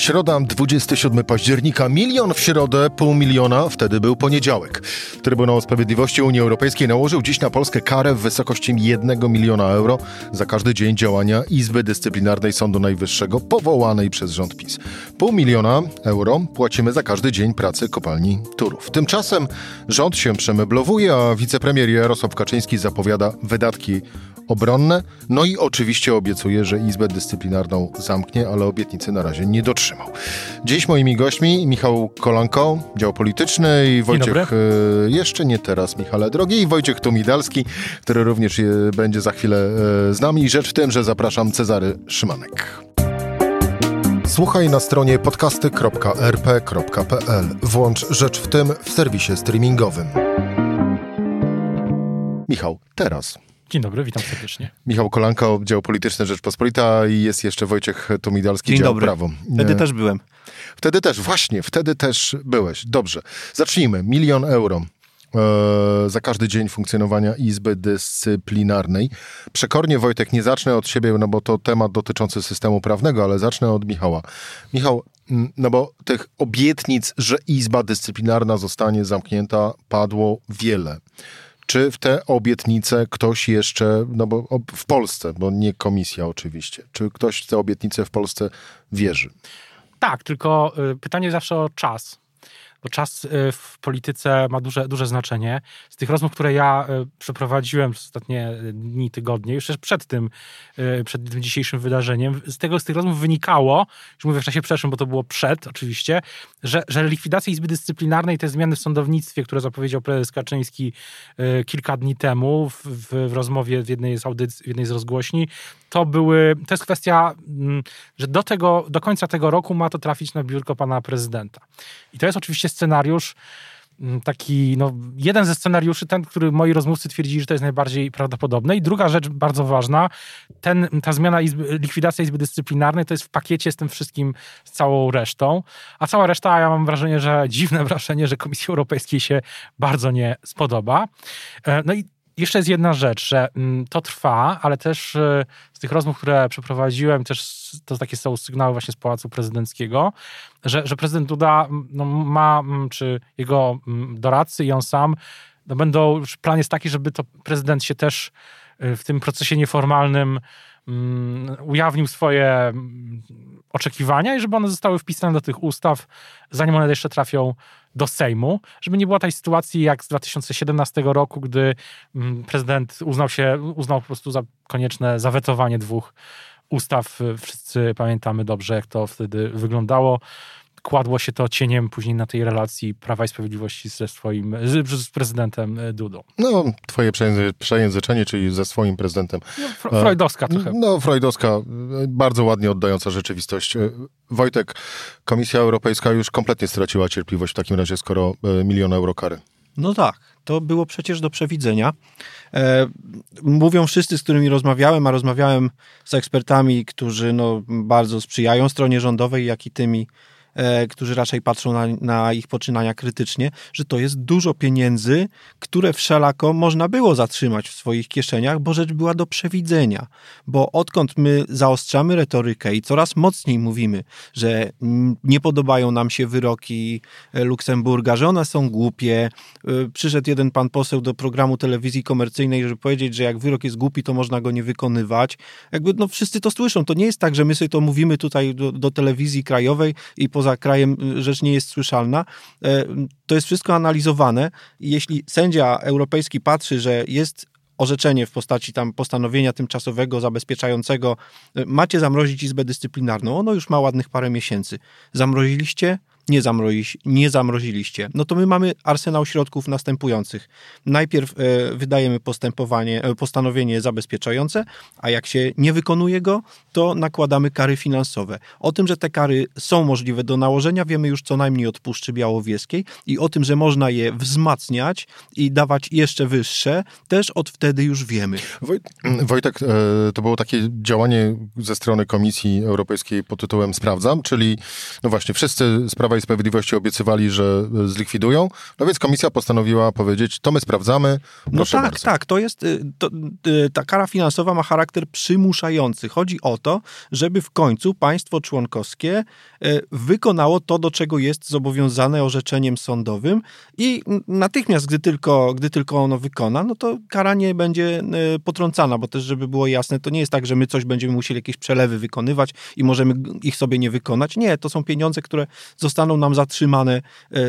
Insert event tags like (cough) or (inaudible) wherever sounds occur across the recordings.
Środa, 27 października, milion w środę, pół miliona, wtedy był poniedziałek. Trybunał Sprawiedliwości Unii Europejskiej nałożył dziś na Polskę karę w wysokości 1 miliona euro za każdy dzień działania Izby Dyscyplinarnej Sądu Najwyższego powołanej przez rząd PiS. Pół miliona euro płacimy za każdy dzień pracy kopalni Turów. Tymczasem rząd się przemeblowuje, a wicepremier Jarosław Kaczyński zapowiada wydatki obronne, no i oczywiście obiecuje, że Izbę Dyscyplinarną zamknie, ale obietnicy na razie nie dotrzymał. Dziś moimi gośćmi Michał Kolanko, dział polityczny i Wojciech, e, jeszcze nie teraz Michale drogi, i Wojciech Tumidalski, który również będzie za chwilę e, z nami. Rzecz w tym, że zapraszam Cezary Szymanek. Słuchaj na stronie podcasty.rp.pl. Włącz Rzecz w tym w serwisie streamingowym. Michał, teraz. Dzień dobry, witam serdecznie. Michał Kolanko, dział polityczny Rzeczpospolita i jest jeszcze Wojciech Tumidalski, Dzień dział dobry. prawo. Wtedy Nie. też byłem. Wtedy też, właśnie, wtedy też byłeś. Dobrze. Zacznijmy. Milion euro. e, Za każdy dzień funkcjonowania Izby Dyscyplinarnej. Przekornie, Wojtek, nie zacznę od siebie, no bo to temat dotyczący systemu prawnego, ale zacznę od Michała. Michał, mm, no bo tych obietnic, że Izba Dyscyplinarna zostanie zamknięta, padło wiele. Czy w te obietnice ktoś jeszcze, no bo w Polsce, bo nie komisja oczywiście, czy ktoś w te obietnice w Polsce wierzy? Tak, tylko y, pytanie zawsze o czas. Bo czas y, w polityce ma duże, duże znaczenie. Z tych rozmów, które ja y, przeprowadziłem przez ostatnie dni, tygodnie, już przed tym, y, przed tym dzisiejszym wydarzeniem, z tego z tych rozmów wynikało, już mówię w czasie przeszłym, bo to było przed oczywiście, że, że likwidacja Izby Dyscyplinarnej, te zmiany w sądownictwie, które zapowiedział prezes Kaczyński y, kilka dni temu w, w, w rozmowie w jednej z audycji, w jednej z rozgłośni, to były, to jest kwestia, mm, że do tego, do końca tego roku ma to trafić na biurko pana prezydenta. I to jest oczywiście scenariusz mm, taki, no, jeden ze scenariuszy, ten, który moi rozmówcy twierdzili, że to jest najbardziej prawdopodobne. I druga rzecz bardzo ważna, ten, ta zmiana, izby, likwidacja Izby Dyscyplinarnej to jest w pakiecie z tym wszystkim, z całą resztą. A cała reszta, ja mam wrażenie, że (laughs) dziwne wrażenie, że Komisji Europejskiej się bardzo nie spodoba. E, No i jeszcze jest jedna rzecz, że mm, to trwa, ale też e, z tych rozmów, które przeprowadziłem, też to takie są sygnały właśnie z Pałacu Prezydenckiego, że, że prezydent Duda no, ma, czy jego doradcy i on sam, no, będą, plan jest taki, żeby to prezydent się też y, w tym procesie nieformalnym mm, ujawnił swoje mm, oczekiwania i żeby one zostały wpisane do tych ustaw, zanim one jeszcze trafią do Sejmu, żeby nie było tej sytuacji jak z 2017 roku, gdy mm, prezydent uznał się, uznał po prostu za konieczne zawetowanie dwóch ustaw. Wszyscy pamiętamy dobrze, jak to wtedy wyglądało. Kładło się to cieniem później na tej relacji Prawa i Sprawiedliwości ze swoim, z, z prezydentem e, Dudą. No, twoje przejęzy- przejęzyczenie, czyli ze swoim prezydentem. No, fr- freudowska trochę. No, freudowska, e, bardzo ładnie oddająca rzeczywistość. E, Wojtek, Komisja Europejska już kompletnie straciła cierpliwość w takim razie, skoro e, milion euro kary. No tak, to było przecież do przewidzenia. E, mówią wszyscy, z którymi rozmawiałem, a rozmawiałem z ekspertami, którzy no, bardzo sprzyjają stronie rządowej, jak i tymi, e, którzy raczej patrzą na, na ich poczynania krytycznie, że to jest dużo pieniędzy, które wszelako można było zatrzymać w swoich kieszeniach, bo rzecz była do przewidzenia. Bo odkąd my zaostrzamy retorykę i coraz mocniej mówimy, że nie podobają nam się wyroki e, Luksemburga, że one są głupie. E, Przyszedł jeden pan poseł do programu telewizji komercyjnej, żeby powiedzieć, że jak wyrok jest głupi, to można go nie wykonywać. Jakby no wszyscy to słyszą. To nie jest tak, że my sobie to mówimy tutaj do, do telewizji krajowej i poza krajem y, rzecz nie jest słyszalna. E, To jest wszystko analizowane. Jeśli sędzia europejski patrzy, że jest orzeczenie w postaci tam postanowienia tymczasowego, zabezpieczającego, y, macie zamrozić Izbę Dyscyplinarną, ono już ma ładnych parę miesięcy. Zamroziliście? Nie, zamrozi, nie zamroziliście. No to my mamy arsenał środków następujących. Najpierw e, wydajemy postępowanie, e, postanowienie zabezpieczające, a jak się nie wykonuje go, to nakładamy kary finansowe. O tym, że te kary są możliwe do nałożenia, wiemy już co najmniej od Puszczy Białowieskiej i o tym, że można je wzmacniać i dawać jeszcze wyższe, też od wtedy już wiemy. Woj, Wojtek, e, to było takie działanie ze strony Komisji Europejskiej pod tytułem Sprawdzam, czyli no właśnie wszyscy z Prawa i Sprawiedliwości obiecywali, że zlikwidują. No więc komisja postanowiła powiedzieć, to my sprawdzamy. No tak, bardzo. tak. To jest, y, to, y, ta kara finansowa ma charakter przymuszający. Chodzi o to, żeby w końcu państwo członkowskie y, wykonało to, do czego jest zobowiązane orzeczeniem sądowym i natychmiast, gdy tylko, gdy tylko ono wykona, no to kara nie będzie potrącana, bo też, żeby było jasne, to nie jest tak, że my coś będziemy musieli jakieś przelewy wykonywać i możemy ich sobie nie wykonać. Nie, to są pieniądze, które zostaną nam zatrzymane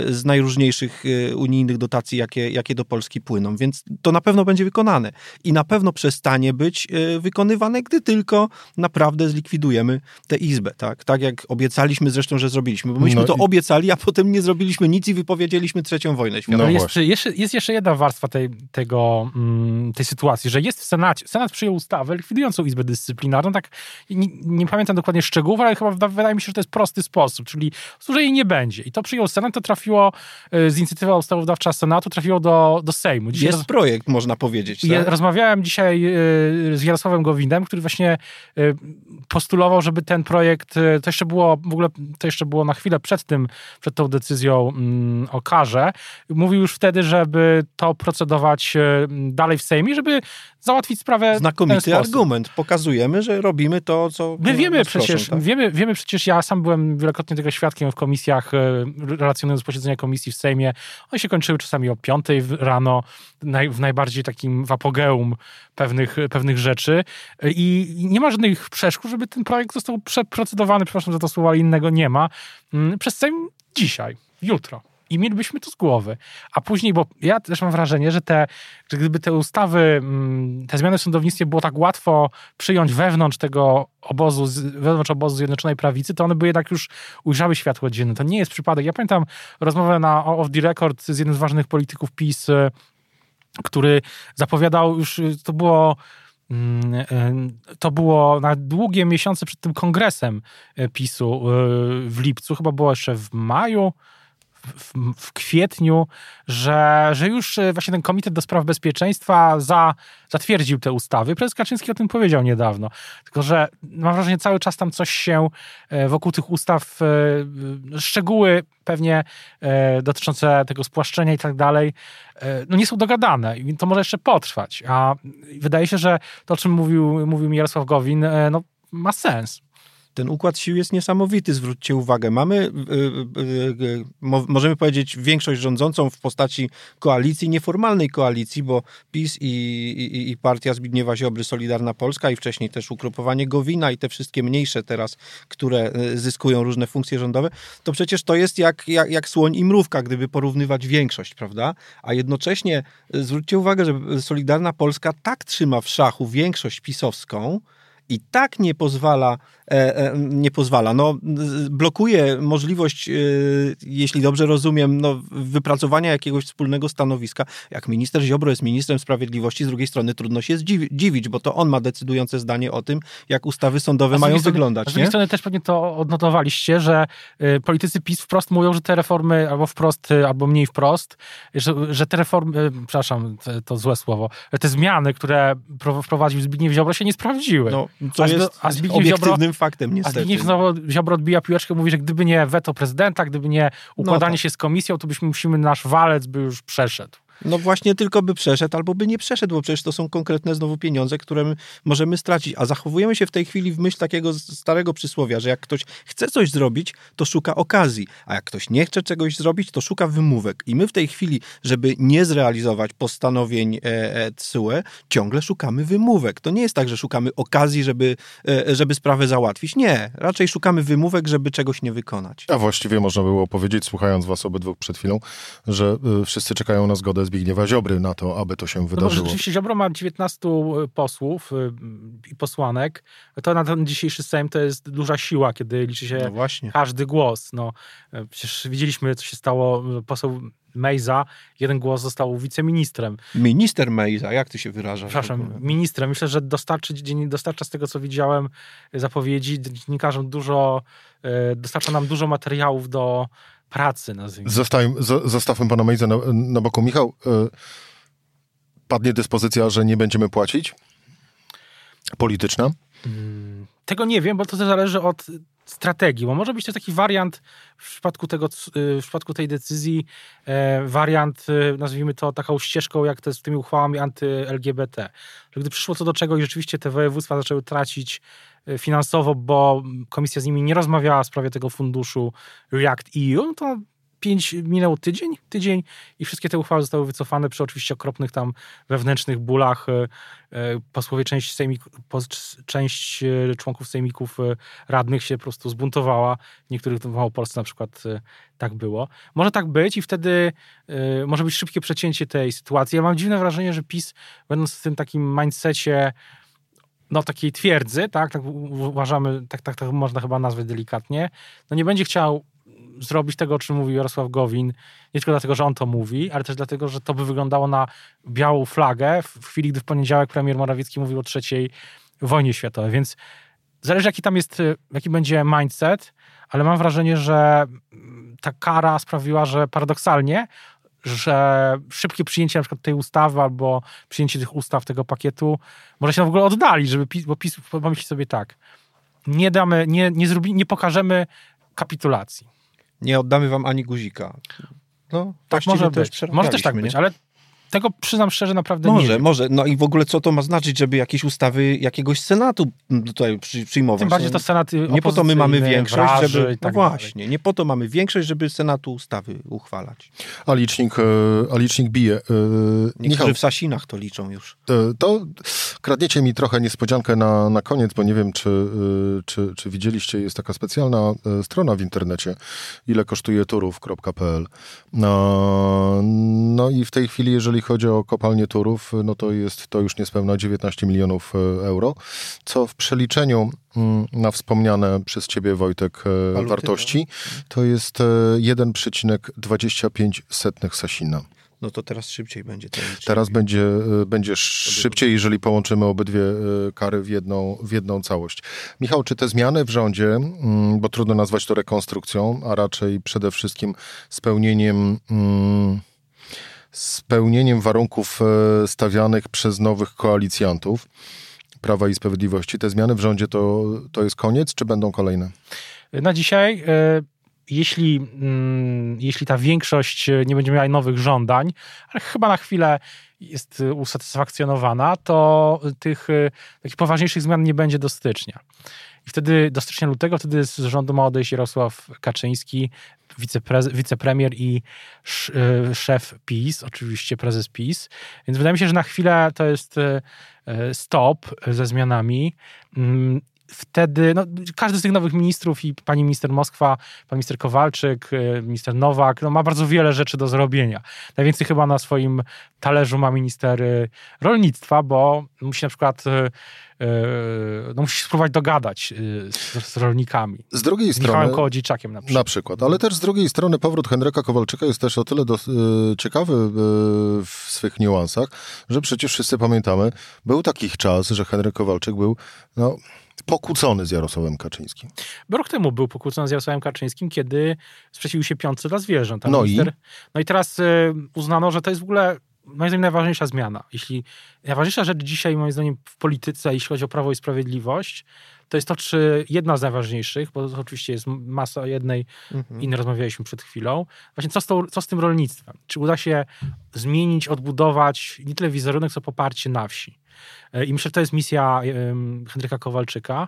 z najróżniejszych unijnych dotacji, jakie, jakie do Polski płyną, więc to na pewno będzie wykonane. I na pewno przestanie być e, wykonywane, gdy tylko naprawdę zlikwidujemy tę izbę, tak? Tak jak obiecaliśmy zresztą, że zrobiliśmy, bo myśmy no to i... obiecali, a potem nie zrobiliśmy nic i wypowiedzieliśmy trzecią wojnę światową. No jest, jeszcze, jest jeszcze jedna warstwa tej, tego, mm, tej sytuacji, że jest w Senacie, Senat przyjął ustawę likwidującą Izbę Dyscyplinarną, tak nie, nie pamiętam dokładnie szczegółów, ale chyba wydaje mi się, że to jest prosty sposób, czyli że jej nie będzie. I to przyjął Senat, to trafiło e, z inicjatywa ustawodawcza Senatu, trafiło do, do Sejmu. Dzisiaj jest roz... projekt, można powiedzieć. Tak? rozmawiałem dzisiaj y, z Jarosławem Gowinem, który właśnie y, postulował, żeby ten projekt, y, to jeszcze było w ogóle, to jeszcze było na chwilę przed tym, przed tą decyzją mm, o karze. Mówił już wtedy, żeby to procedować dalej w Sejmie, żeby załatwić sprawę. Znakomity argument. Pokazujemy, że robimy to, co. My wiemy przecież, tak? wiemy, wiemy przecież, ja sam byłem wielokrotnie tego świadkiem w komisjach, relacjonując posiedzenia komisji w Sejmie. One się kończyły czasami o 5 rano, w najbardziej takim w apogeum pewnych, pewnych rzeczy. I nie ma żadnych przeszkód, żeby ten projekt został przeprocedowany, przepraszam za to słowo, ale innego nie ma, mm, przez Sejm dzisiaj, jutro i mielibyśmy to z głowy. A później, bo ja też mam wrażenie, że te, że gdyby te ustawy, mm, te zmiany w sądownictwie było tak łatwo przyjąć wewnątrz tego obozu, wewnątrz obozu Zjednoczonej Prawicy, to one by jednak już ujrzały światło dzienne. To nie jest przypadek. Ja pamiętam rozmowę na Off the Record z jednym z ważnych polityków PiS, który zapowiadał już, to było mm, e, to było na długie miesiące przed tym kongresem PiSu w lipcu, chyba było jeszcze w maju, w, w, kwietniu, że, że już właśnie ten Komitet do Spraw Bezpieczeństwa za, zatwierdził te ustawy. Prezes Kaczyński o tym powiedział niedawno. Tylko, że mam wrażenie, cały czas tam coś się wokół tych ustaw, szczegóły pewnie dotyczące tego spłaszczenia i tak dalej, E, no nie są dogadane i to może jeszcze potrwać. A wydaje się, że to, o czym mówił, mówił mi Jarosław Gowin, e, no, ma sens. Ten układ sił jest niesamowity, zwróćcie uwagę. Mamy, y, y, y, możemy powiedzieć, większość rządzącą w postaci koalicji, nieformalnej koalicji, bo PiS i, i, i partia Zbigniewa Ziobry, Solidarna Polska i wcześniej też ugrupowanie Gowina i te wszystkie mniejsze teraz, które zyskują różne funkcje rządowe, to przecież to jest jak, jak, jak słoń i mrówka, gdyby porównywać większość, prawda? A jednocześnie zwróćcie uwagę, że Solidarna Polska tak trzyma w szachu większość pisowską, i tak nie pozwala, nie pozwala, no blokuje możliwość, e, jeśli dobrze rozumiem, no, wypracowania jakiegoś wspólnego stanowiska. Jak minister Ziobro jest ministrem sprawiedliwości, z drugiej strony trudno się dziwić, bo to on ma decydujące zdanie o tym, jak ustawy sądowe mają strony, wyglądać. Z drugiej strony też pewnie to odnotowaliście, że politycy PiS wprost mówią, że te reformy, albo wprost, albo mniej wprost, że, że te reformy, przepraszam, to złe słowo, te zmiany, które wprowadził Zbigniew Ziobro się nie sprawdziły. No, co jest a obiektywnym Ziobro, faktem, niestety. A Zbigniew Ziobro odbija piłeczkę, mówi, że gdyby nie weto prezydenta, gdyby nie układanie no tak. się z komisją, to byśmy musimy, nasz walec by już przeszedł. No właśnie tylko by przeszedł albo by nie przeszedł, bo przecież to są konkretne znowu pieniądze, które możemy stracić. A zachowujemy się w tej chwili w myśl takiego starego przysłowia, że jak ktoś chce coś zrobić, to szuka okazji, a jak ktoś nie chce czegoś zrobić, to szuka wymówek. I my w tej chwili, żeby nie zrealizować postanowień e, TSUE, ciągle szukamy wymówek. To nie jest tak, że szukamy okazji, żeby, e, żeby sprawę załatwić. Nie, raczej szukamy wymówek, żeby czegoś nie wykonać. A właściwie można było powiedzieć, słuchając was obydwu przed chwilą, że y, wszyscy czekają na zgodę Zbigniewa Ziobry na to, aby to się wydarzyło. No rzeczywiście Ziobro ma 19 e, posłów e, i posłanek. To na ten dzisiejszy Sejm to jest duża siła, kiedy liczy się no każdy głos. No, e, przecież widzieliśmy, co się stało. Poseł Mejza, jeden głos został wiceministrem. Minister Mejza, jak ty się wyrażasz? Przepraszam, ministrem. Myślę, że dostarczy, dostarcza z tego, co widziałem, zapowiedzi dziennikarzom dużo, dostarcza nam dużo materiałów do pracy, nazwijmy. Zostawmy, zostawmy pana Mejza na, na boku. Michał, y, padnie dyspozycja, że nie będziemy płacić? Polityczna? Hmm, tego nie wiem, bo to zależy od strategii, bo może być to taki wariant w przypadku, tego, w przypadku tej decyzji, e, wariant, e, nazwijmy to taką ścieżką, jak to z tymi uchwałami anty-LGBT. Że gdy przyszło co do czego i rzeczywiście te województwa zaczęły tracić finansowo, bo komisja z nimi nie rozmawiała w sprawie tego funduszu React EU, no to pięć, minął tydzień, tydzień i wszystkie te uchwały zostały wycofane przy oczywiście okropnych tam wewnętrznych bólach. E, e, posłowie, część, sejmik, część e, członków sejmików radnych się po prostu zbuntowała. W niektórych w Małopolsce na przykład tak było. Może tak być i wtedy może być szybkie przecięcie tej sytuacji. Ja mam dziwne wrażenie, że PiS będąc w tym takim mindsetie no, takiej twierdzy, tak, tak uważamy, tak, tak, tak można chyba nazwać delikatnie, no nie będzie chciał zrobić tego, o czym mówi Jarosław Gowin, nie tylko dlatego, że on to mówi, ale też dlatego, że to by wyglądało na białą flagę w chwili, gdy w poniedziałek premier Morawiecki mówił o trzeciej wojnie światowej. Więc zależy, jaki tam jest, jaki będzie mindset, ale mam wrażenie, że ta kara sprawiła, że paradoksalnie, że szybkie przyjęcie na przykład tej ustawy albo przyjęcie tych ustaw, tego pakietu, może się w ogóle oddali, żeby PiS, bo PiS pomyśli sobie tak, nie damy, nie, nie, zrobi, nie pokażemy kapitulacji nie oddamy wam ani guzika. No, tak może być. Może też tak być, ale tego przyznam szczerze naprawdę może, nie Może, może. No i w ogóle co to ma znaczyć, żeby jakieś ustawy jakiegoś Senatu tutaj przyjmować? Tym bardziej to Senat Nie po to my mamy większość, żeby... Tak no właśnie, nie po to mamy większość, żeby Senatu ustawy uchwalać. A licznik, e, a licznik bije. E, Niektórzy Michał, w Sasinach to liczą już. E, to kradniecie mi trochę niespodziankę na, na koniec, bo nie wiem, czy, czy, czy widzieliście, jest taka specjalna strona w internecie, ile kosztuje turów.pl. No, no i w tej chwili, jeżeli jeżeli chodzi o kopalnię Turów, no to jest to już niespełna 19 milionów e, euro, co w przeliczeniu mm, na wspomniane przez ciebie Wojtek e, Waluty, wartości tak. to jest 1,25 e, Sasina. No to teraz szybciej będzie. Teraz będzie, będzie szybciej, jeżeli połączymy obydwie kary w jedną, w jedną całość. Michał, czy te zmiany w rządzie, mm, bo trudno nazwać to rekonstrukcją, a raczej przede wszystkim spełnieniem mm, spełnieniem warunków e, stawianych przez nowych koalicjantów Prawa i Sprawiedliwości. Te zmiany w rządzie to, to jest koniec, czy będą kolejne? Na dzisiaj e, jeśli, mm, jeśli ta większość nie będzie miała nowych żądań, ale chyba na chwilę jest usatysfakcjonowana, to tych e, takich poważniejszych zmian nie będzie do stycznia. I wtedy do stycznia lutego, wtedy z rządu ma odejść Jarosław Kaczyński, wicepremier i e, szef PiS, oczywiście prezes PiS. Więc wydaje mi się, że na chwilę to jest e, e, stop ze zmianami. Wtedy no, każdy z tych nowych ministrów i pani minister Moskwa, pan minister Kowalczyk, minister Nowak, no, ma bardzo wiele rzeczy do zrobienia. Najwięcej chyba na swoim talerzu ma minister rolnictwa, bo musi na przykład E, no musisz spróbować dogadać z, z rolnikami. Z drugiej z strony... Michałem Kołodziejczakiem na przykład. Na przykład, ale też z drugiej strony powrót Henryka Kowalczyka jest też o tyle do, ciekawy w swych niuansach, że przecież wszyscy pamiętamy, był taki czas, że Henryk Kowalczyk był no, pokłócony z Jarosławem Kaczyńskim. Bo rok temu był pokłócony z Jarosławem Kaczyńskim, kiedy sprzeciwił się piątce dla zwierząt. No minister, i? no i teraz uznano, że to jest w ogóle moim zdaniem najważniejsza zmiana. Jeśli najważniejsza rzecz dzisiaj, moim zdaniem, w polityce, jeśli chodzi o Prawo i Sprawiedliwość, to jest to, czy jedna z najważniejszych, bo to oczywiście jest masa jednej, mhm. innej rozmawialiśmy przed chwilą, właśnie co z, tą, co z tym rolnictwem? Czy uda się zmienić, odbudować nie tyle wizerunek, co poparcie na wsi? E, I myślę, że to jest misja Henryka Kowalczyka.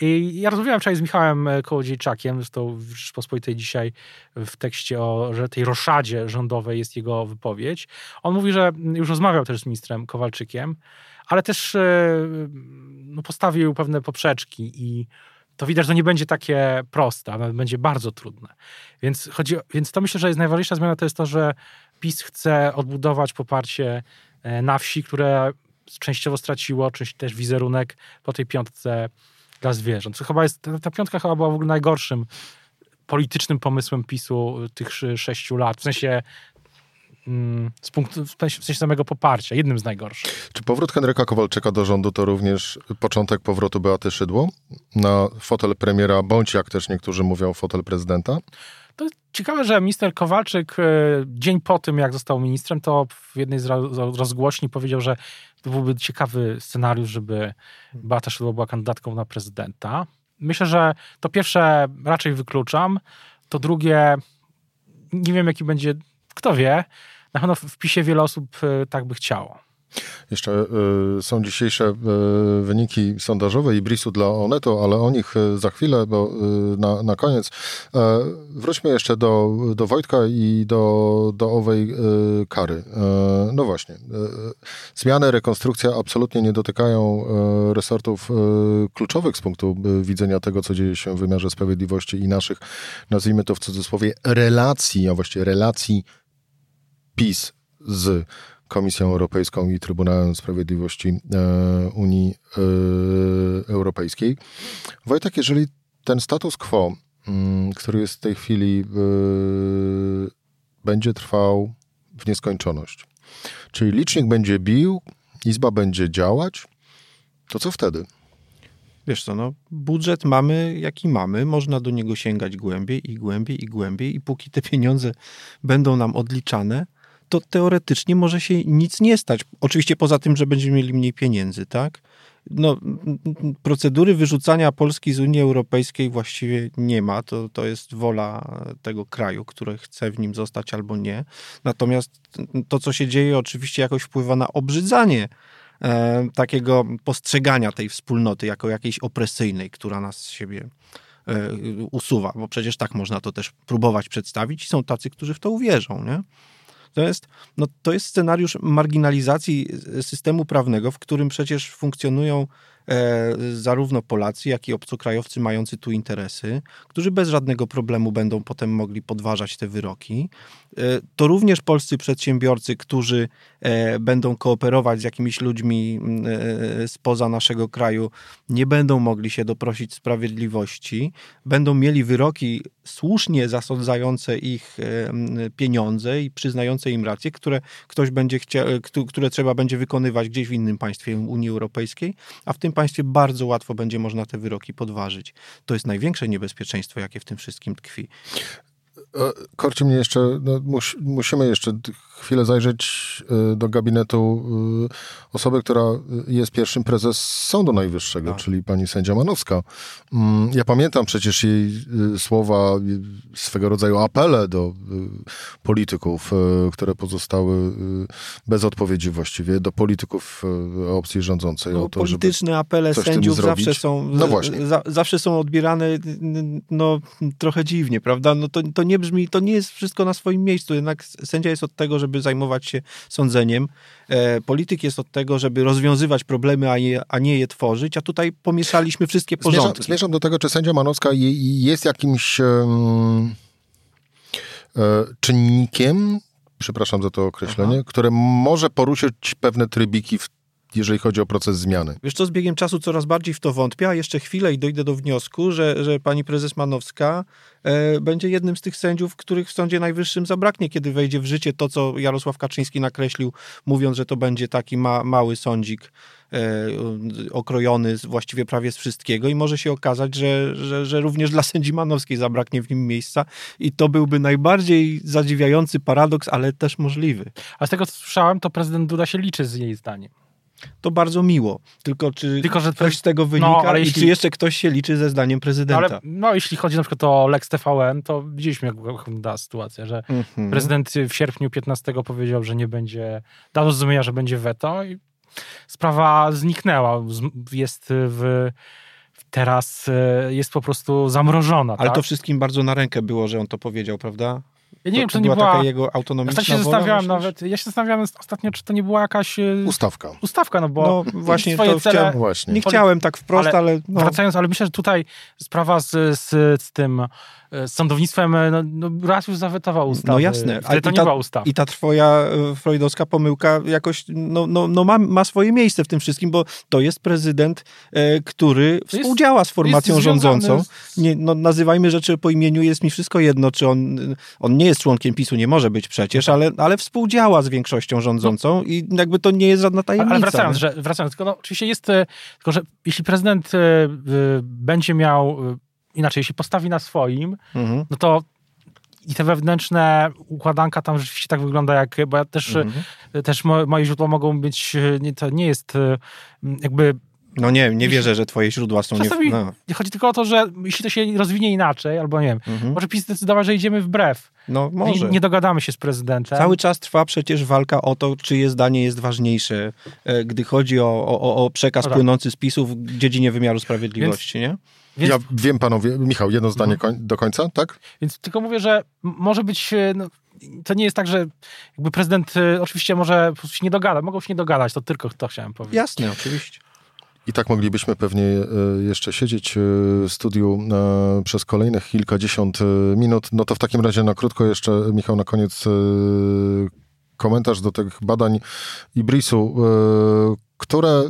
I ja rozmawiałem wczoraj z Michałem e, Kołodziejczakiem, zresztą w Rzeczpospolitej dzisiaj w tekście o że tej roszadzie rządowej jest jego wypowiedź. On mówi, że już rozmawiał też z ministrem Kowalczykiem, ale też e, no, postawił pewne poprzeczki i to widać, że to nie będzie takie proste, a nawet będzie bardzo trudne. Więc, chodzi, więc to myślę, że jest najważniejsza zmiana, to jest to, że PiS chce odbudować poparcie na wsi, które częściowo straciło, część też wizerunek po tej piątce dla zwierząt. Co chyba jest, ta piątka chyba była w ogóle najgorszym politycznym pomysłem PiSu tych sześciu lat. W sensie mm, z punktu, w sensie samego poparcia, jednym z najgorszych. Czy powrót Henryka Kowalczyka do rządu to również początek powrotu Beaty Szydło na fotel premiera, bądź jak też niektórzy mówią, fotel prezydenta? To ciekawe, że minister Kowalczyk e, dzień po tym, jak został ministrem, to w jednej z rozgłośni powiedział, że to byłby ciekawy scenariusz, żeby Beata Szydło była kandydatką na prezydenta. Myślę, że to pierwsze raczej wykluczam, to drugie nie wiem jaki będzie, kto wie, na pewno w PiSie wiele osób y, tak by chciało. Jeszcze y, są dzisiejsze y, wyniki sondażowe i brisu dla Oneto, ale o nich y, za chwilę, bo na, na koniec. E, wróćmy jeszcze do, do Wojtka i do, do owej kary. E, no właśnie. zmiany, rekonstrukcja absolutnie nie dotykają resortów kluczowych z punktu widzenia tego, co dzieje się w wymiarze sprawiedliwości i naszych, nazwijmy to w cudzysłowie, relacji, a właściwie relacji PiS z Komisją Europejską i Trybunałem Sprawiedliwości e, Unii e, Europejskiej. Wojtek, jeżeli ten status quo, mm, który jest w tej chwili, e, będzie trwał w nieskończoność, czyli licznik będzie bił, izba będzie działać, to co wtedy? Wiesz co, no, budżet mamy jaki mamy, można do niego sięgać głębiej i głębiej i głębiej i póki te pieniądze będą nam odliczane, to teoretycznie może się nic nie stać. Oczywiście poza tym, że będziemy mieli mniej pieniędzy, tak? No, procedury wyrzucania Polski z Unii Europejskiej właściwie nie ma. To, to jest wola tego kraju, który chce w nim zostać albo nie. Natomiast to, co się dzieje, oczywiście jakoś wpływa na obrzydzanie e, takiego postrzegania tej wspólnoty jako jakiejś opresyjnej, która nas z siebie e, usuwa, bo przecież tak można to też próbować przedstawić i są tacy, którzy w to uwierzą, nie? To jest, no, to jest scenariusz marginalizacji systemu prawnego, w którym przecież funkcjonują E, zarówno Polacy, jak i obcokrajowcy mający tu interesy, którzy bez żadnego problemu będą potem mogli podważać te wyroki. E, to również polscy przedsiębiorcy, którzy e, będą kooperować z jakimiś ludźmi spoza naszego kraju, nie będą mogli się doprosić sprawiedliwości, będą mieli wyroki słusznie zasądzające ich pieniądze i przyznające im racje, które ktoś będzie chciał, które trzeba będzie wykonywać gdzieś w innym państwie Unii Europejskiej, a w tym państwie bardzo łatwo będzie można te wyroki podważyć. To jest największe niebezpieczeństwo, jakie w tym wszystkim tkwi. E, Korci mnie jeszcze, no, mus, musimy jeszcze chwilę zajrzeć e, do gabinetu e, osoby, która jest pierwszym prezes Sądu Najwyższego, tak. czyli pani sędzia Manowska. Mm, ja pamiętam przecież jej słowa, swego rodzaju apele do polityków, które pozostały bez odpowiedzi właściwie, do polityków opcji rządzącej. No, to, polityczne apele sędziów zawsze są, no właśnie. Za, zawsze są odbierane no, trochę dziwnie, prawda? No to, to nie brzmi, to nie jest wszystko na swoim miejscu. Jednak sędzia jest od tego, żeby zajmować się sądzeniem. E, polityk jest od tego, żeby rozwiązywać problemy, a, je, a nie je tworzyć, a tutaj pomieszaliśmy wszystkie porządki. Zmierzam, zmierzam do tego, czy sędzia Manowska jest jakimś um, czynnikiem, przepraszam za to określenie, Aha. które może poruszyć pewne trybiki w jeżeli chodzi o proces zmiany. Wiesz co, z biegiem czasu coraz bardziej w to wątpię, a jeszcze chwilę i dojdę do wniosku, że, że pani prezes Manowska e, będzie jednym z tych sędziów, których w Sądzie Najwyższym zabraknie, kiedy wejdzie w życie to, co Jarosław Kaczyński nakreślił, mówiąc, że to będzie taki ma, mały sądzik e, okrojony właściwie prawie z wszystkiego i może się okazać, że, że, że również dla sędzi Manowskiej zabraknie w nim miejsca i to byłby najbardziej zadziwiający paradoks, ale też możliwy. A z tego, co słyszałem, to prezydent Duda się liczy z jej zdaniem to bardzo miło. Tylko czy Tylko, że coś z tego wynika no, ale i czy jeszcze ktoś się liczy ze zdaniem prezydenta? No, ale, no, jeśli chodzi na przykład o Lex TVN, to widzieliśmy, jak wygląda sytuacja, że -hmm. prezydent w sierpniu 15 powiedział, że nie będzie, dał zrozumienia, że będzie weto i sprawa zniknęła. Jest w teraz e, jest po prostu zamrożona. Ale tak? to wszystkim bardzo na rękę było, że on to powiedział, prawda? Ja nie to, wiem, czy to, nie była, taka jego autonomiczna ja się zastanawiałem nawet, ja się zastanawiałem ostatnio, czy to nie była jakaś... E, ustawka. Ustawka, no bo no, (laughs) właśnie swoje cele... Chciałem, właśnie. Nie chciałem tak wprost, ale... ale no. Wracając, ale myślę, że tutaj sprawa z, z, z tym z sądownictwem e, no, no, raz już zawetował ustawę. No jasne. Ale to nie była ustawa. I ta twoja e, freudowska pomyłka jakoś no, no, no ma, ma swoje miejsce w tym wszystkim, bo to jest prezydent, e, który to współdziała jest, z formacją rządzącą. Nie, no, nazywajmy rzeczy po imieniu, jest mi wszystko jedno, czy on, on nie jest członkiem PiSu, nie może być przecież, ale, ale współdziała z większością rządzącą no. i jakby to nie jest żadna tajemnica. Ale wracając, że, wracając tylko no, oczywiście jest, tylko że jeśli prezydent y, y, będzie miał inaczej, jeśli postawi na swoim, mhm. no to i te wewnętrzne układanka tam rzeczywiście tak wygląda, jak, bo ja też, mhm. też moje źródła mogą być, nie, to nie jest jakby No nie, nie wierzę, że twoje źródła są... Czasami Nie... No. chodzi tylko o to, że jeśli to się rozwinie inaczej, albo nie wiem, Mhm. może PiS zdecydować, że idziemy wbrew. no może. Nie, nie dogadamy się z prezydentem. Cały czas trwa przecież walka o to, czyje zdanie jest ważniejsze, e, gdy chodzi o, o, o przekaz No tak. płynący z PiSu w dziedzinie wymiaru sprawiedliwości, nie? Więc, Ja wiem, panowie, Michał, jedno zdanie Mhm. koń, do końca, tak? więc tylko mówię, że m- może być... e, No, to nie jest tak, że jakby prezydent e, oczywiście może po prostu się nie dogada, mogą się nie dogadać, to tylko to chciałem powiedzieć. Jasne, oczywiście. I tak moglibyśmy pewnie e, jeszcze siedzieć e, w studiu e, przez kolejnych kilkadziesiąt minut. No to w takim razie na krótko jeszcze, Michał, na koniec komentarz do tych badań Ibrisu, które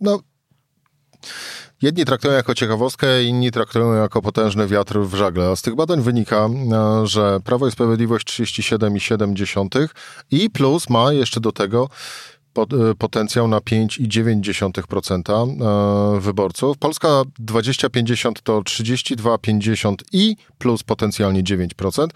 no, jedni traktują jako ciekawostkę, inni traktują jako potężny wiatr w żagle. A z tych badań wynika, że Prawo i Sprawiedliwość 37,7 i plus ma jeszcze do tego potencjał na 5,9% e, wyborców. Polska 2050 to 32,50 i plus potencjalnie 9%.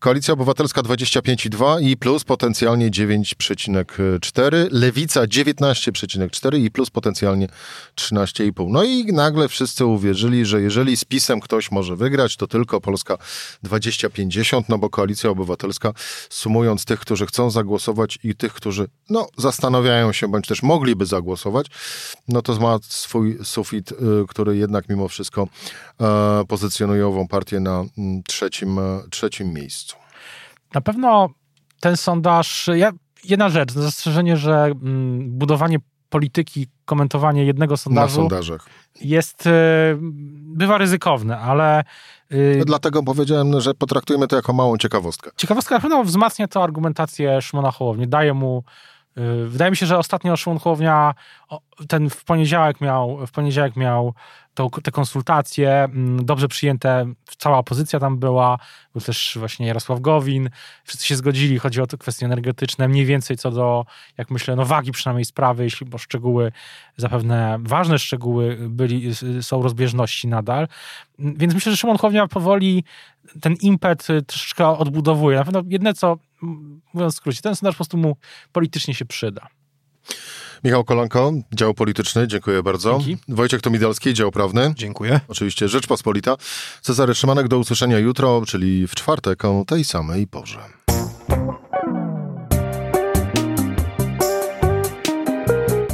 Koalicja Obywatelska 25,2 i plus potencjalnie 9,4. Lewica 19,4 i plus potencjalnie 13,5. No i nagle wszyscy uwierzyli, że jeżeli z PiSem ktoś może wygrać, to tylko Polska 2050, no bo Koalicja Obywatelska, sumując tych, którzy chcą zagłosować i tych, którzy no, zastanawiają się, bądź też mogliby zagłosować, no to ma swój sufit, y, który jednak mimo wszystko e, pozycjonuje ową partię na mm, trzecim, e, trzecim miejscu. Na pewno ten sondaż, ja, jedna rzecz, zastrzeżenie, że mm, budowanie polityki, komentowanie jednego Na sondażu sondażach. jest, y, bywa ryzykowne, ale y, No Dlatego powiedziałem, że potraktujmy to jako małą ciekawostkę. ciekawostka na pewno wzmacnia to argumentację Szymona Hołowni, daje mu Wydaje mi się, że ostatnio o, ten w poniedziałek miał, w poniedziałek miał tą, te konsultacje, mm, dobrze przyjęte, cała opozycja tam była, był też właśnie Jarosław Gowin, wszyscy się zgodzili, chodzi o te kwestie energetyczne, mniej więcej co do, jak myślę, no wagi przynajmniej sprawy, jeśli bo szczegóły, zapewne ważne szczegóły byli, są rozbieżności nadal, więc myślę, że Szymon powoli ten impet y, troszeczkę odbudowuje. Na pewno jedne co, mówiąc w skrócie, ten sondaż po prostu mu politycznie się przyda. Michał Kolanko, dział polityczny, dziękuję bardzo. Dzięki. Wojciech Tomidalski, dział prawny. Dziękuję. Oczywiście Rzeczpospolita. Cezary Szymanek, do usłyszenia jutro, czyli w czwartek o tej samej porze.